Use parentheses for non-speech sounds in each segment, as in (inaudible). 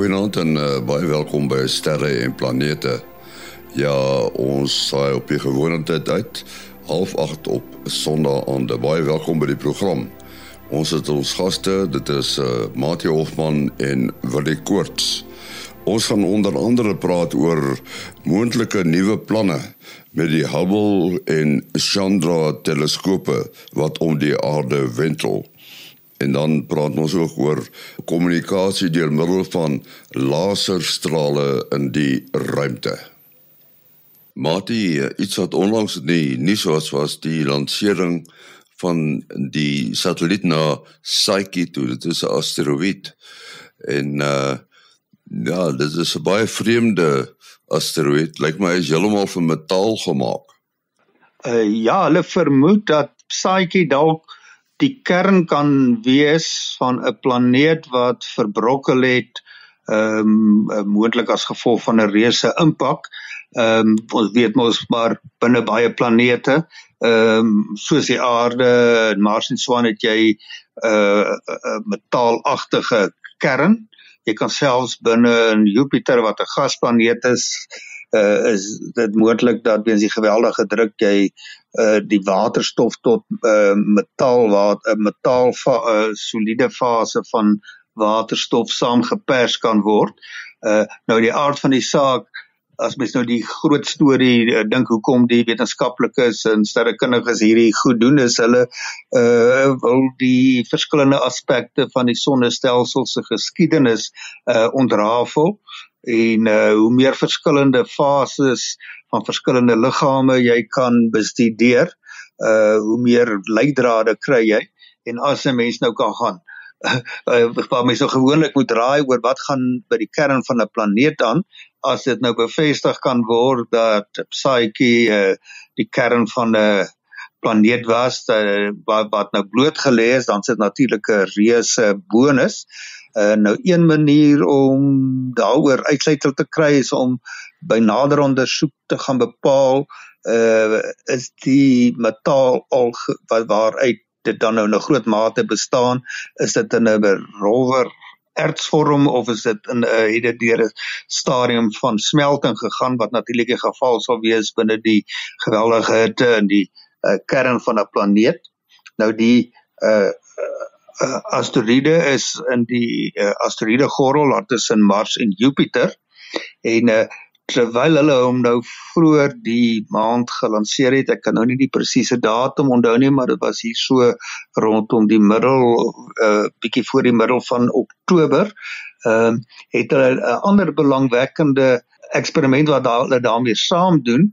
Goeienaand en uh, baie welkom by Sterre en Planete. Ja, ons saai op die gewone tyd uit, half 8 op Sondag aan. Baie welkom by die program. Ons het ons gaste, dit is uh, Mati Hofman en Willie Koorts. Ons gaan onder andere praat oor moontlike nuwe planne met die Hubble en Chandra teleskope wat om die aarde wentel. En dan praat ons ook oor kommunikasie deur middel van laserstrale in die ruimte. Mati, iets wat onlangs nie nie so was die lansering van die satelliet na Psyche toe. Dit is 'n asteroïde. En uh ja, dit is 'n baie vreemde asteroïde. Lyk my is heeltemal van metaal gemaak. Uh ja, hulle vermoed dat Psyche dalk die kern kan wees van 'n planeet wat verbrokkel het ehm um, moontlik as gevolg van 'n reuse impak. Ehm um, ons weet mos maar binne baie planete ehm um, soos die aarde en Mars en Swan het jy 'n uh, uh, metaalagtige kern. Jy kan selfs binne in Jupiter wat 'n gasplaneet is, uh, is dit moontlik dat weens die geweldige druk jy uh, die waterstof tot uh, metaal wat 'n uh, metaal uh, soliede fase van waterstof saamgepers kan word. Uh, nou die aard van die saak as mens nou die groot storie uh, dink hoekom die wetenskaplikes en sterrekundiges hierdie goed doen is hulle uh wil die verskillende aspekte van die sonnestelsel se geskiedenis uh ontrafel en uh, hoe meer verskillende fases van verskillende liggame jy kan bestudeer, uh hoe meer leidrade kry jy en as 'n mens nou kan gaan (laughs) uh, waar mens nou gewoonlik moet raai oor wat gaan by die kern van 'n planeet aan as dit nou bevestig kan word dat Psyche uh, die kern van 'n planeet was uh, wat wat nou blootgelê is dan sit natuurlik 'n reuse bonus. Uh, nou een manier om daaroor uitsluiting te kry is om by nader ondersoek te gaan bepaal uh is die metaal al wat waaruit dit dan nou in 'n groot mate bestaan is dit in 'n rower ertsvorm of is dit in 'n uh, het dit deur 'n stadium van smelting gegaan wat natuurlik 'n geval sal wees binne die geweldige hitte in die uh, kern van 'n planeet. Nou die uh uh, asteroïde is in die uh, asteroïde gordel tussen Mars en Jupiter. En uh, terwyl hulle hom nou vroeër die maand gelanseer het ek kan nou nie die presiese datum onthou nie maar dit was hier so rondom die middel uh, bietjie voor die middel van Oktober ehm uh, het hulle 'n ander belangwekkende eksperiment wat hulle daarmee saam doen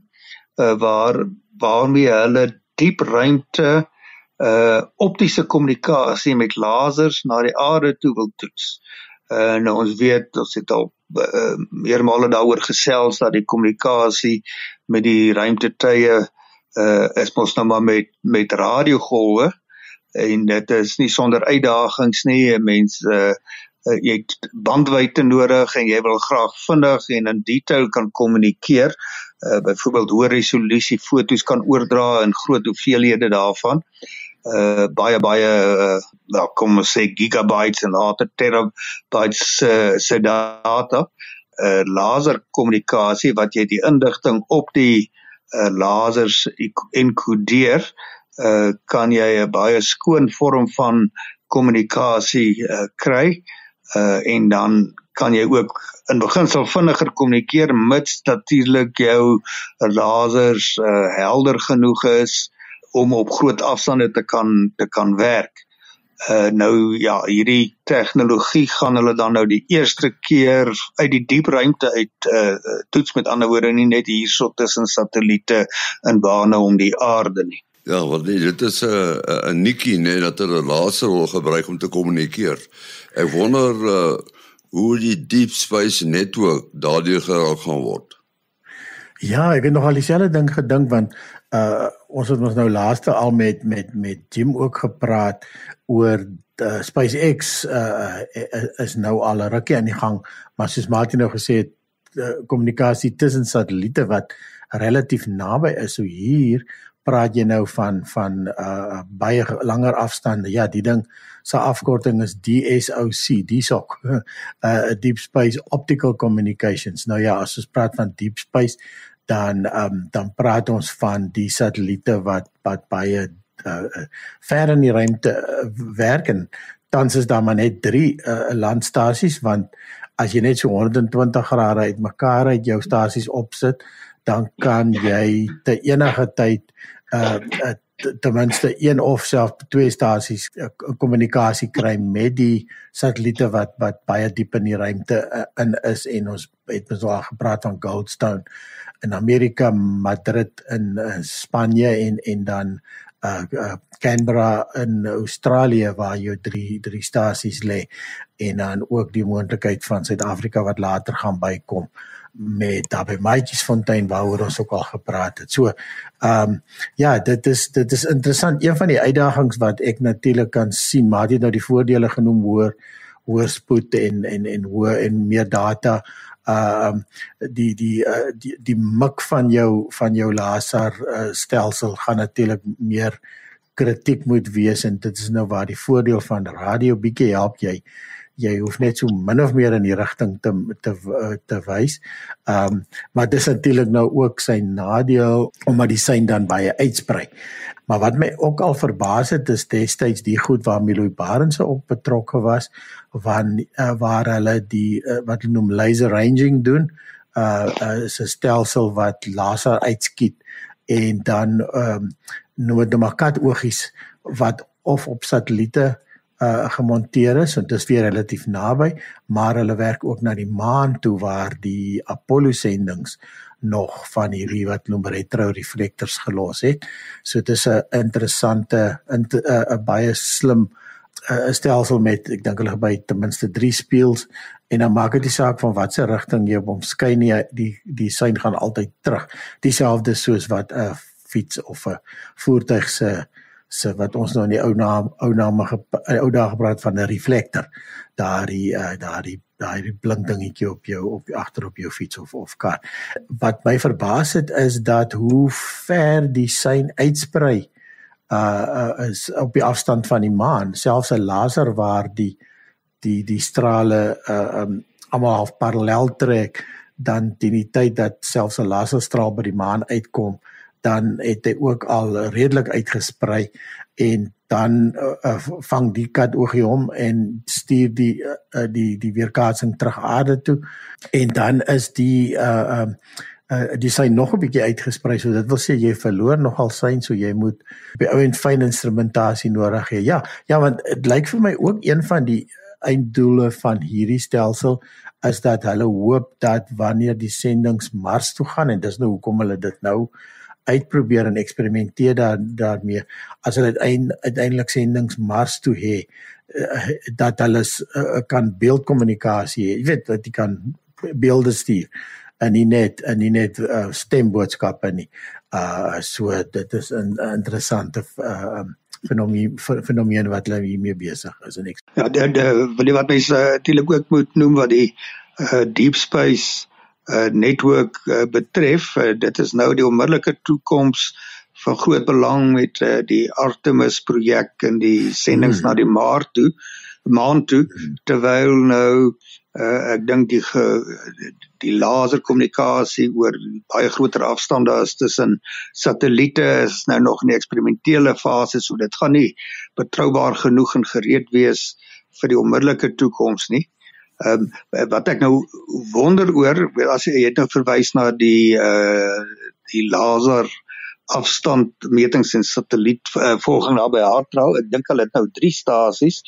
uh, waar waarmee hulle diep ruimte uh, optiese kommunikasie met lasers na die aarde toe wil toets. Uh nou ons weet ons het al uh, meermale daaroor gesels dat die kommunikasie met die ruimtetuie uh is mos nou maar met met radiogolwe en dit is nie sonder uitdagings nie. Mense uh, uh jy het bandwydte nodig en jy wil graag vinnig en in detail kan kommunikeer. Uh byvoorbeeld hoë resolusie fotos kan oordra in groot hoeveelhede daarvan. Uh uh baie baie uh wel kom ons sê gigabytes en later terabytes uh, se data. Uh laser kommunikasie wat jy die inligting op die uh lasers enkodeer uh kan jy 'n baie skoon vorm van kommunikasie uh kry. Uh en dan kan jy ook in beginsel vinniger kommunikeer mits natuurlik jou lasers uh helder genoeg is om op groot afstande te kan te kan werk. Uh nou ja, hierdie tegnologie gaan hulle dan nou die eerste keer uit die diep ruimte uit uh toets met ander woorde nie net hierso tussen satelliete in bane om die aarde nie. Ja, want nee, dit is 'n uh, 'n nikkie nê dat hulle laser wil gebruik om te kommunikeer. Ek wonder uh hoe die deep space netwerk daardeur geraak gaan word. Ja, ek het nog al dieselfde ding gedink want uh ons het ons nou laaste al met met met Jim ook gepraat oor uh, SpaceX uh is nou al 'n rukkie aan die gang, maar soos Martin nou gesê het, kommunikasie tussen satelliete wat relatief naby is, so hier praat jy nou van van uh baie langer afstande. Ja, die ding se afkorting is DSOC, DSOC. (laughs) Uh Deep Space Optical Communications. Nou ja, as ons praat van deep space, dan um dan praat ons van die satelliete wat wat baie uh ver in die ruimte uh, werk en tans is daar maar net 3 uh, landstasies want as jy net so 120 grade uitmekaar uit jou stasies opsit, dan kan jy te enige tyd uh, uh ten minste een of self twee stasies uh, kommunikasie kry met die satelliete wat wat baie diep in die ruimte uh, in is en ons het mos al gepraat van Goldstone in Amerika, Madrid in uh, Spanje en en dan uh, uh Canberra in Australië waar jy drie drie stasies lê en dan ook die moontlikheid van Suid-Afrika wat later gaan bykom met daarbey Maatjiesfontein waaroor ons ook al gepraat het. So, ehm um, ja, dit is dit is interessant. Een van die uitdagings wat ek natuurlik kan sien, maar jy nou die voordele genoem hoor hoër spoed en en en hoër en meer data ehm um, die die uh, die die mik van jou van jou laser uh, stelsel gaan natuurlik meer kritiek moet wees en dit is nou waar die voordeel van radio bietjie help jy jy hoef net so min of meer in die rigting te te te wys. Ehm um, maar dis natuurlik nou ook sy nadeel omdat die sein dan baie uitsprei. Maar wat my ook al verbaas het is destyds die goed waar Milou Barendse op betrokke was van uh, waar hulle die uh, wat hulle noem laser ranging doen. Uh, uh is 'n stelsel wat laser uitskiet en dan ehm um, noem dit maar kat oogies wat of op satelliete uh gemonteer is en dit is weer relatief naby, maar hulle werk ook na die maan toe waar die Apollo sendinge nog van hierdie wat noem retro reflectors gelos het. So dit is 'n interessante 'n baie slim uh, stelsel met ek dink hulle by ten minste 3 speels en dan maak dit die saak van watter rigting jy op hom skyn nie die die sein gaan altyd terug. Dieselfde soos wat 'n fiets of 'n voertuig se uh, se wat ons nou in die ou naam ou name ou dae gepraat van 'n reflektor daardie uh, daardie daardie blink dingetjie op jou op agter op jou fiets of of kar. Wat my verbaas het is dat hoe ver die sein uitsprei uh, uh is op die afstand van die maan. Selfs 'n laser waar die die die strale uh um almal half parallel trek dan teen die tyd dat selfs 'n laserstraal by die maan uitkom dan het hy ook al redelik uitgesprei en dan uh, uh, vang die kat oogie hom en stuur die uh, die die weerkaatsing terug aarde toe. En dan is die uh um uh, die sy nog 'n bietjie uitgesprei so dit wil sê jy verloor nogal syn so jy moet by ou en fyn instrumentasie nodig hê. Ja ja want dit lyk vir my ook een van die einddoele van hierdie stelsel is dat hulle hoop dat wanneer die sendinge Mars toe gaan en dis nou hoekom hulle dit nou uitprobeer en eksperimenteer daar daarmee as hulle uiteindelik sendinge Mars toe hê uh, dat hulle uh, kan beeldkommunikasie jy weet dat jy kan beelde stuur en nie net en nie net uh, stemboodskappe nie. Uh so dit is 'n interessante uh, fenomeen fenomeen wat hulle hiermee besig is en ek ja die, die, wil jy wat mense natuurlik ook moet noem wat die uh, deep space uh, netwerk uh, betref, uh, dit is nou die onmiddellike toekoms van groot belang met uh, die Artemis projek en die sendinge mm. na die maan toe, maan toe hmm. terwyl nou uh, ek dink die ge, die laserkommunikasie oor baie groter afstande is tussen satelliete is nou nog in die eksperimentele fase, so dit gaan nie betroubaar genoeg en gereed wees vir die onmiddellike toekoms nie. Ehm um, wat ek nou wonder oor, as jy het nou verwys na die uh die laser afstandmetings en satelliet uh, volging daar by Hartrau. Ek dink hulle het nou 3 stasies.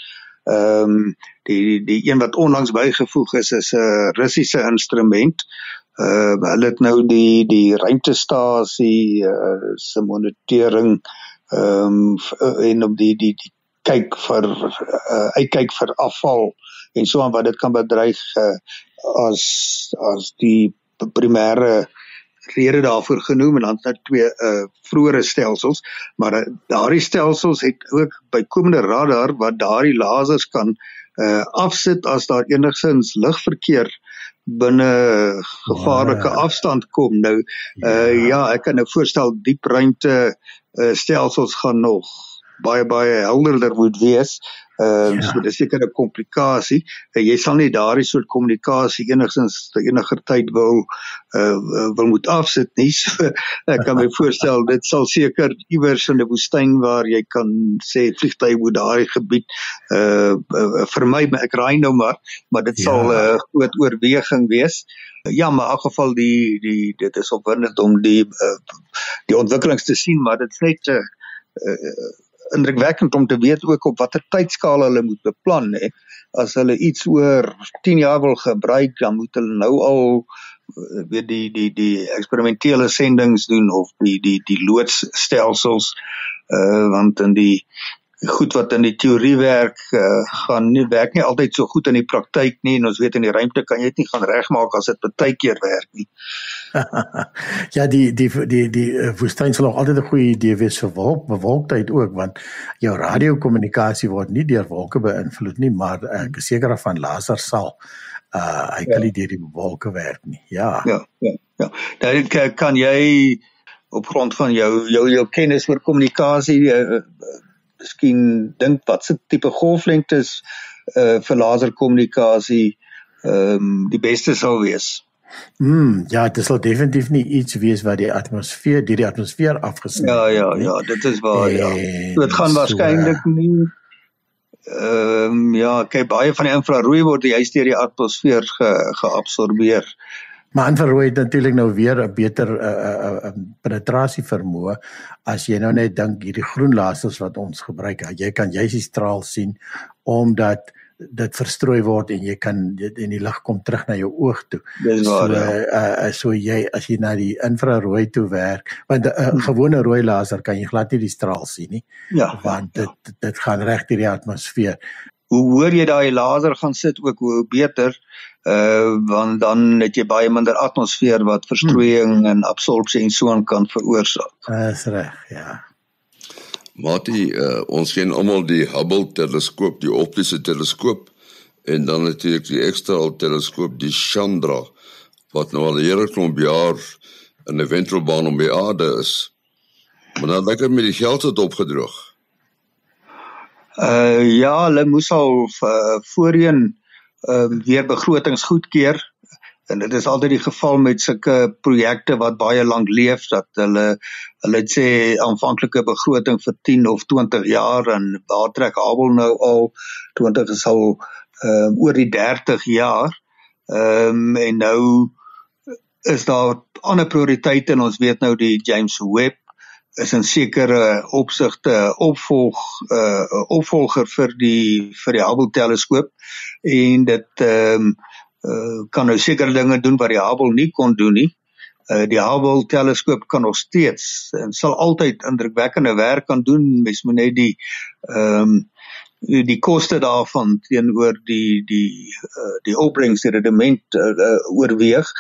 Ehm um, die die een wat onlangs bygevoeg is is 'n Russiese instrument. Uh hulle het nou die die ruimtestasie uh se monitering ehm um, en op die die die kyk vir uh, uitkyk vir afval en so aan wat dit kan bedreig uh, as as die primêre rede daarvoor genoem en dan nou twee uh vroeëre stelsels maar uh, daardie stelsels het ook bykomende radar wat daardie lasers kan uh afsit as daar enigsins ligverkeer binne gevaarlike oh, ja. afstand kom nou uh ja. ja ek kan nou voorstel diep ruimte uh, stelsels gaan nog baie baie helderder moet wees Ehm um, ja. so dis seker 'n komplikasie. Uh, jy sal nie daardie soort kommunikasie enigstens te eniger tyd wil uh wil moet afsit nie. (laughs) So, ek kan my voorstel dit sal seker iewers in 'n woestyn waar jy kan sê vliegtye moet daai gebied uh, uh vir my ek raai nou maar, maar dit ja. sal 'n uh, groot oorweging wees. Ja, maar in elk geval die die dit is opwindend om die uh, die ontwikkelings te sien, maar dit is net 'n uh, uh, indrukwekkend om te weet ook op watter tydskaal hulle moet beplan hè. As hulle iets oor 10 jaar wil gebruik, dan moet hulle nou al eh, weet die die die eksperimentele sendinge doen of die die die loodsstelsels uh want in die goed wat in die teorie werk uh, gaan nie werk nie altyd so goed in die praktyk nie en ons weet in die ruimte kan jy dit nie gaan regmaak as dit baie keer werk nie. Ja, die die die die uh, woestyn sal nog altyd 'n goeie idee wees vir wolk, bewolktheid ook want jou radiokommunikasie word nie deur wolke beïnvloed nie, maar ek is seker van laser sal uh hy kan ja. nie deur die wolke werk nie. Ja. Ja, ja. Ja. Dan kan jy op grond van jou jou jou kennis oor kommunikasie uh, miskien dink wat se tipe golflengtes uh vir laserkommunikasie ehm um, die beste sou wees. Mm, ja, dit sal definitief nie iets wees wat die atmosfeer, die, die atmosfeer afgesny. Ja, ja, ja, dit is waar, ja. Dit gaan waarskynlik so, nie ehm um, ja, kyk baie van die infrarooi word juist deur die atmosfeer ge, geabsorbeer. Maar infrarooi het natuurlik nou weer 'n beter 'n uh, uh, uh, uh, penetrasie vermoë as jy nou net dink hierdie groen lasers wat ons gebruik. Jy kan juis die straal sien omdat dit verstrooi word en jy kan dit in die lig kom terug na jou oog toe. Dis waar. So ja. uh, so jy as jy na die infrarooi toe werk, want 'n uh, gewone rooi laser kan jy glad nie die straal sien nie. Ja. Want dit ja. dit gaan reg deur die atmosfeer. Hoe hoor jy daai laser gaan sit ook hoe beter uh want dan het jy baie minder atmosfeer wat verstrooiing hmm. en absorpsie en so aan kan veroorsaak. Dis reg, ja. Mati, uh, ons sien almal die Hubble teleskoop, die optiese teleskoop en dan natuurlik die ekstra teleskoop, die Chandra wat nou al 'n hele klomp jaar in 'n wentelbaan om die aarde is. Maar nou lekker met die geld het opgedroog. Uh ja, hulle moes al uh, voorheen um, weer begrotings goedkeur en dit is altyd die geval met sulke projekte wat baie lank leef dat hulle hulle sê aanvanklike begroting vir 10 of 20 jaar en waar trek Abel nou al 20 is al ehm um, oor die 30 jaar. Ehm um, en nou is daar ander prioriteite en ons weet nou die James Webb is 'n sekere opsigte opvolg uh opvolger vir die vir die Hubble teleskoop en dit ehm um, uh, kan nou sekere dinge doen wat die Hubble nie kon doen nie. Uh die Hubble teleskoop kan nog steeds en sal altyd indrukwekkende werk kan doen. Mens moet net die ehm um, die koste daarvan teenoor die die uh, die opbrengs die rendement uh, uh, oorweeg.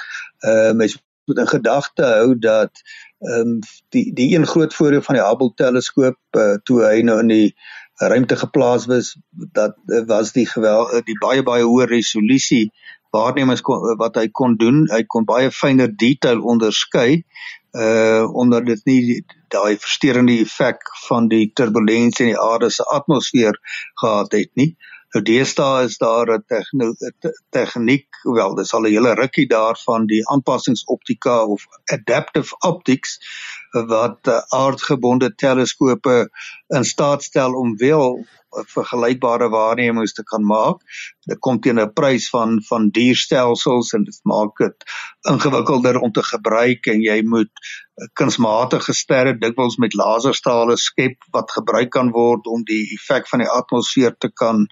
Uh mens moet in gedagte hou dat ehm um, die die een groot voordeel van die Hubble teleskoop uh, toe hy nou in die ruimte geplaas was dat uh, was die gewel uh, die baie baie hoë resolusie waarnemings kon, uh, wat hy kon doen. Hy kon baie fyner detail onderskei uh omdat dit nie daai versterende effek van die turbulensie in die aarde se atmosfeer gehad het nie. Nou deesdae is daar 'n tegniek, wel, dis al 'n hele rukkie daarvan die aanpassingsoptika of adaptive optics wat uh, aardgebonde teleskope in staat stel om wel vergelykbare waarnemings te kan maak. Dit kom teen 'n prys van van dierstelsels en dit maak dit ingewikkelder om te gebruik en jy moet kunsmatige sterre dikwels met laserstrale skep wat gebruik kan word om die effek van die atmosfeer te kan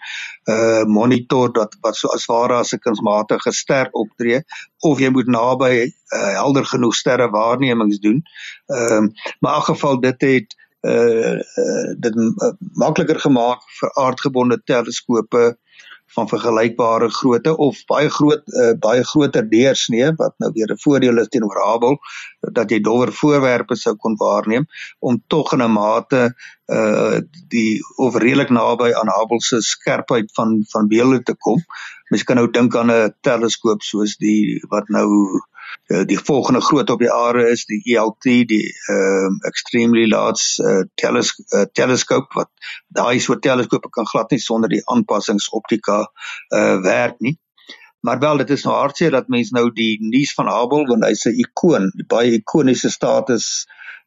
uh monitor dat wat so as ware as 'n kunsmatige ster optree of jy moet naby uh, helder genoeg sterre waarnemings doen. Ehm uh, maar in geval dit het uh, uh dit uh, makliker gemaak vir aardgebonde teleskope van vergelykbare grootte of baie groot uh, baie groter deursnee wat nou weer 'n voordeel is teenoor Hubble dat jy dowwer voorwerpe sou kon waarneem om tog in 'n mate uh die of redelik naby aan Hubble se skerpheid van van beelde te kom Mens kan nou dink aan 'n teleskoop soos die wat nou uh, die volgende groot op die aarde is die ELT die ehm uh, extremely large uh, teles uh, teleskoop wat daai soort teleskope kan glad nie sonder die aanpassings optika uh, werk nie. Maar wel dit is nou hartseer dat mense nou die nuus van Hubble want hy's 'n ikoon baie ikoniese status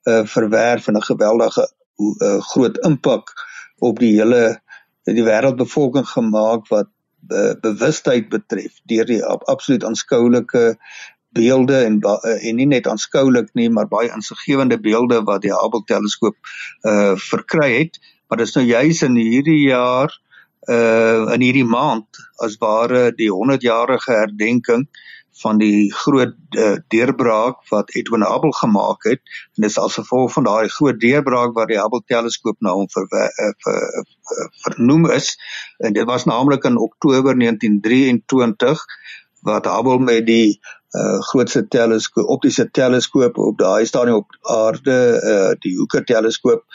uh, verwerf en 'n geweldige uh, groot impak op die hele die wêreldbevolking gemaak wat be, bewustheid betref deur die ab, absoluut aanskoulike beelde en eh, en nie net aanskoulik nie maar baie insiggewende beelde wat die Hubble teleskoop uh verkry het. Maar dit is nou juis in hierdie jaar uh in hierdie maand as ware die 100-jarige herdenking van die groot uh, deurbraak wat Edwin Hubble gemaak het. En dit is as gevolg van daai groot deurbraak wat die Hubble teleskoop nou om ver, uh, ver, uh, vernoem is. En dit was naamlik in Oktober 1923 wat Hubble met die uh grootste teleskoop optiese teleskoop op daai stadium op aarde uh die Hooker teleskoop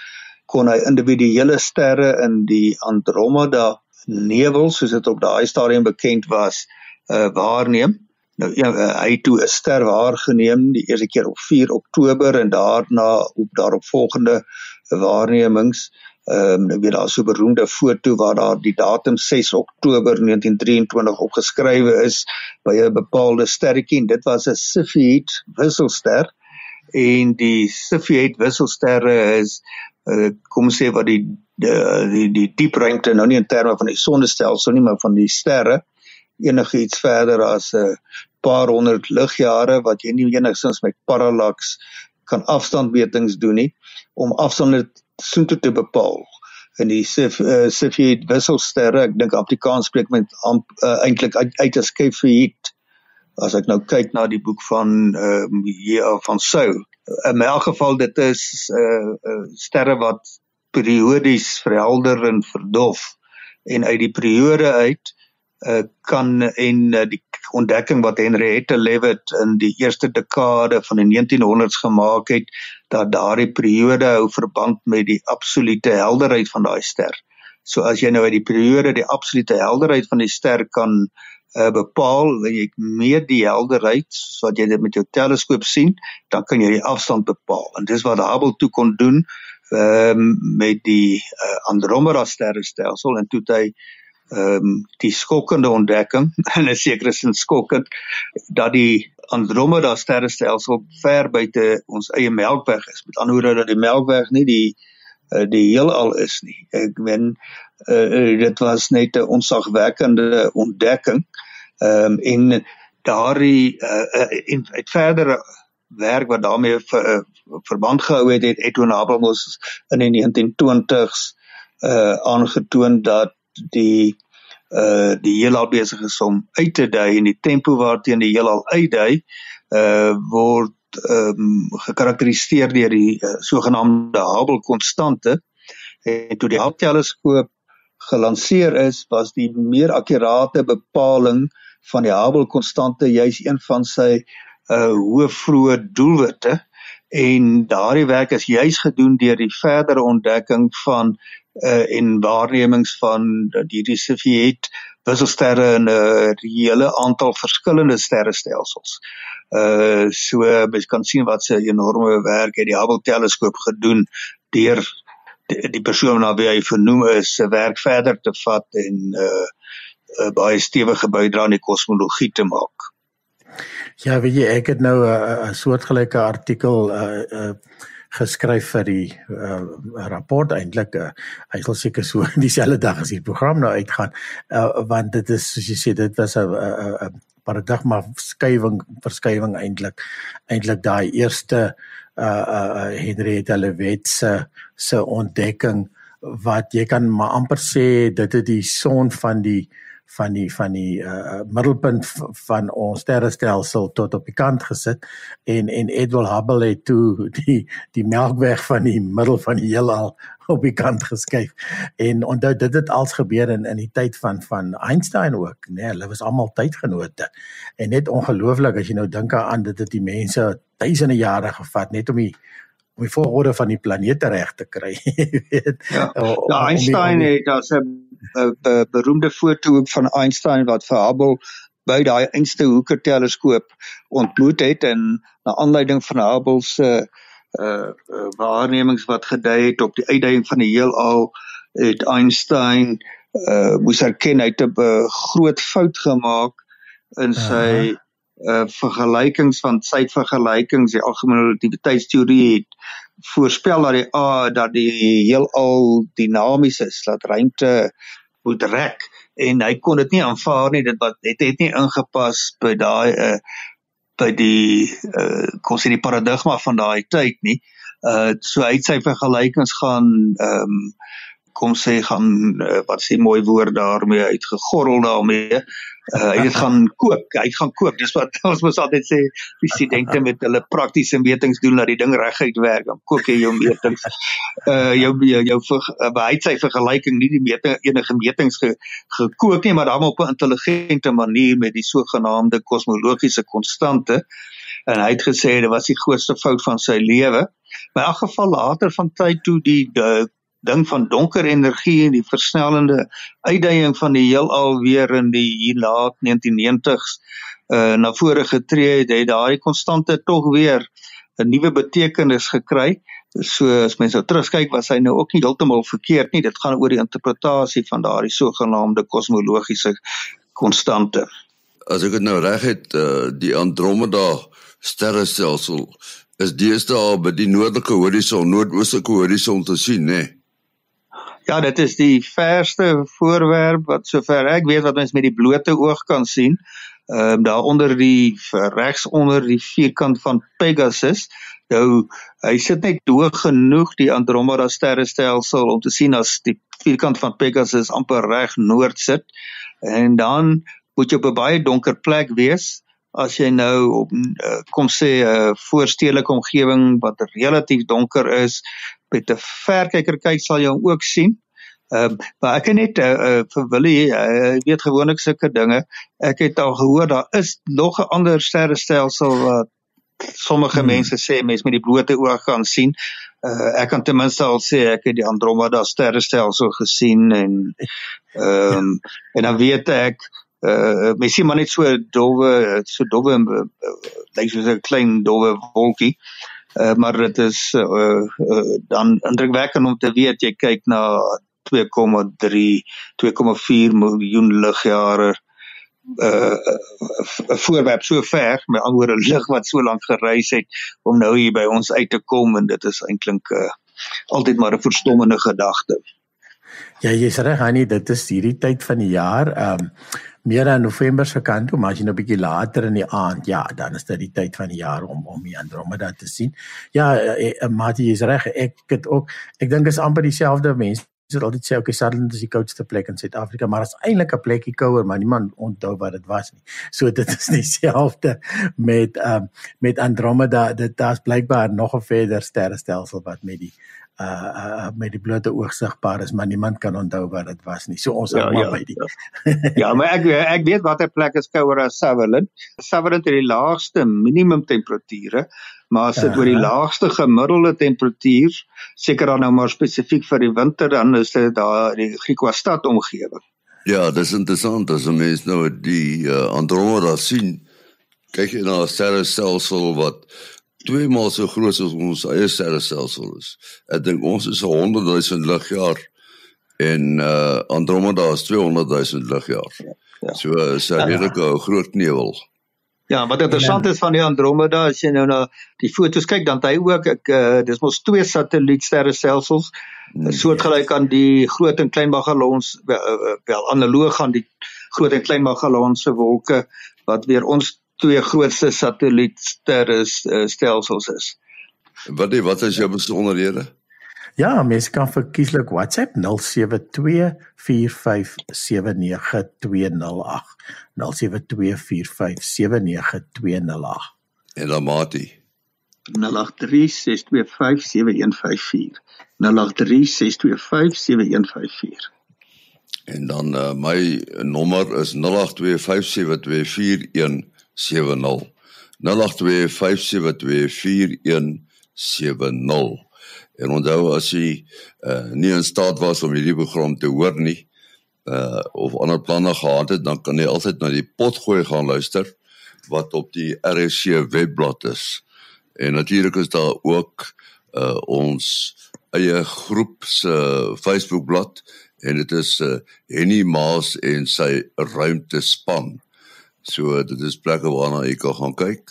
kon hy individuele sterre in die Andromeda nevel soos dit op daai stadium bekend was uh waarneem nou ja, hy het toe 'n ster waargeneem die eerste keer op 4 Oktober en daarna op daarop volgende waarnemings. Ehm um, weet daar so 'n beroemde foto waar daar die datum 6 Oktober 1923 opgeskrywe is by 'n bepaalde sterretjie en dit was 'n Cepheid wisselster. En die Cepheid wisselsterre is uh, kom sê wat die die die, die diep ruimte nou nie in terme van die sonnestelsel nie maar van die sterre enige iets verder as 'n uh, paar honderd ligjare wat jy nie enigstens met parallax kan afstandmetings doen nie om afstande soontoe te bepaal. En die Cepheid uh, wisselsterre ek dink Afrikaans spreek met uh, eintlik uit, uit as Cepheid as ek nou kyk na die boek van uh, hier van Sou in elk geval dit is uh, uh, sterre wat periodies verhelder en verdof. En uit die periode uit uh, kan en uh, die ontdekking wat Henrietta Leavitt in die eerste dekade van die 1900s gemaak het dat daardie periode hou verband met die absolute helderheid van daai ster. So as jy nou uit die periode die absolute helderheid van die ster kan uh, bepaal, en jy meet die helderheid wat jy dit met jou teleskoop sien, dan kan jy die afstand bepaal. En dis wat Hubble toe kon doen um, met die uh, Andromeda sterrestelsel en toe hy ehm um, die skokkende ontdekking (laughs) en 'n sekere sin skokkend dat die Andromeda sterrestelsel ver buite ons eie Melkweg is. Met ander woorde dat die Melkweg nie die uh, die heelal is nie. Ek meen uh, dit was net 'n onsagwekkende ontdekking. Ehm um, en daardie uh, en uit verdere werk wat daarmee ver, verband gehou het het Edwin Hubble mos in die 1920s uh aangetoon dat die uh die heelal besig is om uit te dui en die tempo waarteen die heelal uitdui uh word um gekarakteriseer deur die uh, sogenaamde Hubble konstante en toe die Hubble teleskoop gelanseer is was die meer akkurate bepaling van die Hubble konstante juis een van sy uh hoë vroeë doelwitte. En daardie werk is juis gedoen deur die verdere ontdekking van uh en waarnemings van dat hierdie Cepheid wisselsterre in 'n uh, reële aantal verskillende sterrestelsels. Uh so mens kan sien wat 'n enorme werk het die Hubble teleskoop gedoen deur die, die persoon na wie hy vernoem is se werk verder te vat en uh 'n baie stewige bydrae aan die kosmologie te maak. Ja, weet jy, ek het nou 'n soortgelyke artikel uh uh geskryf vir die uh, rapport. Eintlik uh, hy sal seker so (laughs) dieselfde dag as die program nou uitgaan uh, want dit is soos jy sê dit was 'n paradigma skuiving verskywing eintlik eintlik daai eerste uh uh Henrietta Leavitt se se ontdekking wat jy kan maar amper sê dit het die son van die uh van die van die uh, middelpunt van ons sterrestelsel tot op die kant gesit en en Edwin Hubble het toe die die melkweg van die middel van die heelal op die kant geskuif. En onthou dit het als gebeur in in die tyd van van Einstein ook, né? Nee, hulle was almal tydgenote. En net ongelooflik as jy nou dink aan dit het die mense duisende jare gevat net om die om die volgorde van die planete reg te kry, (laughs) weet. Ja, ja Einstein het as 'n beroemde foto van Einstein wat vir Hubble by daai einste hoeker teleskoop ontmoet het en na aanleiding van Hubble se uh, uh waarnemings wat gedui het op die uitdaging van die heelal het Einstein uh moes erken hy het 'n groot fout gemaak in sy uh vergelykings van sy vergelykings die algemene relativiteitsteorie het voorspel dat die a dat die heelal dinamies is dat ruimte moet rek en hy kon dit nie aanvaar nie dit wat het het nie ingepas by daai uh by die uh kon sê die paradigma van daai tyd nie. Uh so hy het sy vergelykings gaan ehm um, kom sê gaan uh, wat sê mooi woord daarmee uitgegorrel daarmee uh, hy het gaan kook hy gaan kook dis wat (laughs) ons mos altyd sê. Die studente met hulle praktiese metings doen dat die ding reguit werk. Dan kook jy jou metings. Uh jou jou, jou vir, uh, hy het sy vergelyking nie die meting enige metings ge, gekook nie maar dan op 'n intelligente manier met die sogenaamde kosmologiese konstante. En hy het gesê dit was die grootste fout van sy lewe. Maar in elk geval later van tyd toe die, die ding van donker energie en die versnellende uitdaging van die heelal weer in die hier laat 1990s uh na vore getree het, het daai konstante tog weer 'n nuwe betekenis gekry. So as mens nou terugkyk, was hy nou ook nie heeltemal verkeerd nie. Dit gaan oor die interpretasie van daardie sogenaamde kosmologiese konstante. As ek dit nou reg het, uh die Andromeda sterrestelsel is deesdae by die noordelike horison, noordoostelike horison te sien, né? Nee? Ja, dit is die verste voorwerp wat sover ek weet wat mens met die blote oog kan sien. Ehm um, daar onder die regs onder die vierkant van Pegasus. Nou hy sit net hoog genoeg die Andromeda sterrestelsel om te sien as die vierkant van Pegasus amper reg noord sit. En dan moet jy op 'n baie donker plek wees as jy nou op uh, kom sê 'n uh, voorstedelike omgewing wat relatief donker is met 'n verkyker kyk sal jy hom ook sien. Ehm uh, maar ek het net uh, uh, vir Willie uh, weet gewoonlik sulke dinge. Ek het al gehoor daar is nog 'n ander sterrestelsel wat sommige hmm. mense sê mens met die blote oog kan sien. Uh, ek kan ten minste al sê ek het die Andromeda sterrestelsel gesien en ehm um, en dan weet ek uh mens sien maar net so dowwe so dowwe uh, lyk soos 'n klein dowwe wolkie. Uh, maar dit is uh, uh, dan indrukwekkend om te weet jy kyk na 2,3 2,4 miljoen ligjare uh voorwerp so ver met alhoor 'n lig wat so lank gereis het om nou hier by ons uit te kom en dit is eintlik uh altyd maar 'n verstommende gedagte. Ja, jy's reg, Annie, dit is hierdie tyd van die jaar. Um meer in November se kant, maar as jy nou 'n bietjie later in die aand, ja, dan is dit die tyd van die jaar om om die Andromeda te sien. Ja, eh, eh, Mati is reg. Ek het ook ek dink is amper dieselfde mense Dit altyd sê okay Sutherland is die koudste plek in Suid-Afrika, maar dit is eintlik 'n plekkie kouer, maar niemand onthou wat dit was nie. So (laughs) dit is dieselfde met ehm um, met Andromeda, dit daar's blykbaar nog 'n verder sterrestelsel wat met die uh, uh met die blote oog sigbaar is, maar niemand kan onthou wat dit was nie. So ons ja, maar ja, by die. Ja. ja, maar ek ek weet watter plek is kouer as Sutherland. Sutherland het die laagste minimum temperature, maar as dit uh, oor die laagste gemiddelde temperatuur, seker dan nou maar spesifiek vir die winter, dan is dit daar die Griquastad omgewing. Ja, dis interessant as mens nou die uh, Andromeda sien. Kyk jy na 'n sterrestelsel wat twee maal so groot as ons eie sterrestelsel is. Ek dink ons is 100 000 ligjaar en uh Andromeda is 200 000 ligjaar. Ja, ja. So is 'n redelike uh, groot nevel. Ja, wat interessant is van die Andromeda as jy nou na die foto's kyk, dan hy ook ek uh, dis mos twee satellietsterrestelsels mm, soortgelyk aan die groot en klein Magellans wel, wel analoog aan die groot en klein Magellanse wolke wat weer ons twee grootste satellietstelsels is. Wat die, wat is jou besonderhede? Ja, mense kan verkieslik WhatsApp 0724579208. 0724579208. En dan Mati 0836257154. 0836257154. En dan uh, my nommer is 08257241 0825724170 en onthou as jy uh, nie in staat was om hierdie program te hoor nie uh of ander planne gehad het, dan kan jy altyd na die potgooi gaan luister wat op die RSC webblad is. En natuurlik is daar ook uh ons eie groep se Facebookblad en dit is uh Henny Maas en sy ruimte span. So dit is plekke waarna jy kan gaan kyk.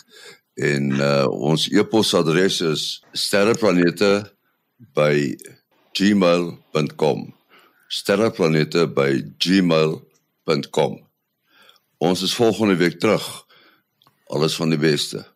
En uh ons e-posadres is sterreplanete@gmail.com. sterreplanete@gmail.com. Ons is volgende week terug. Alles van die beste.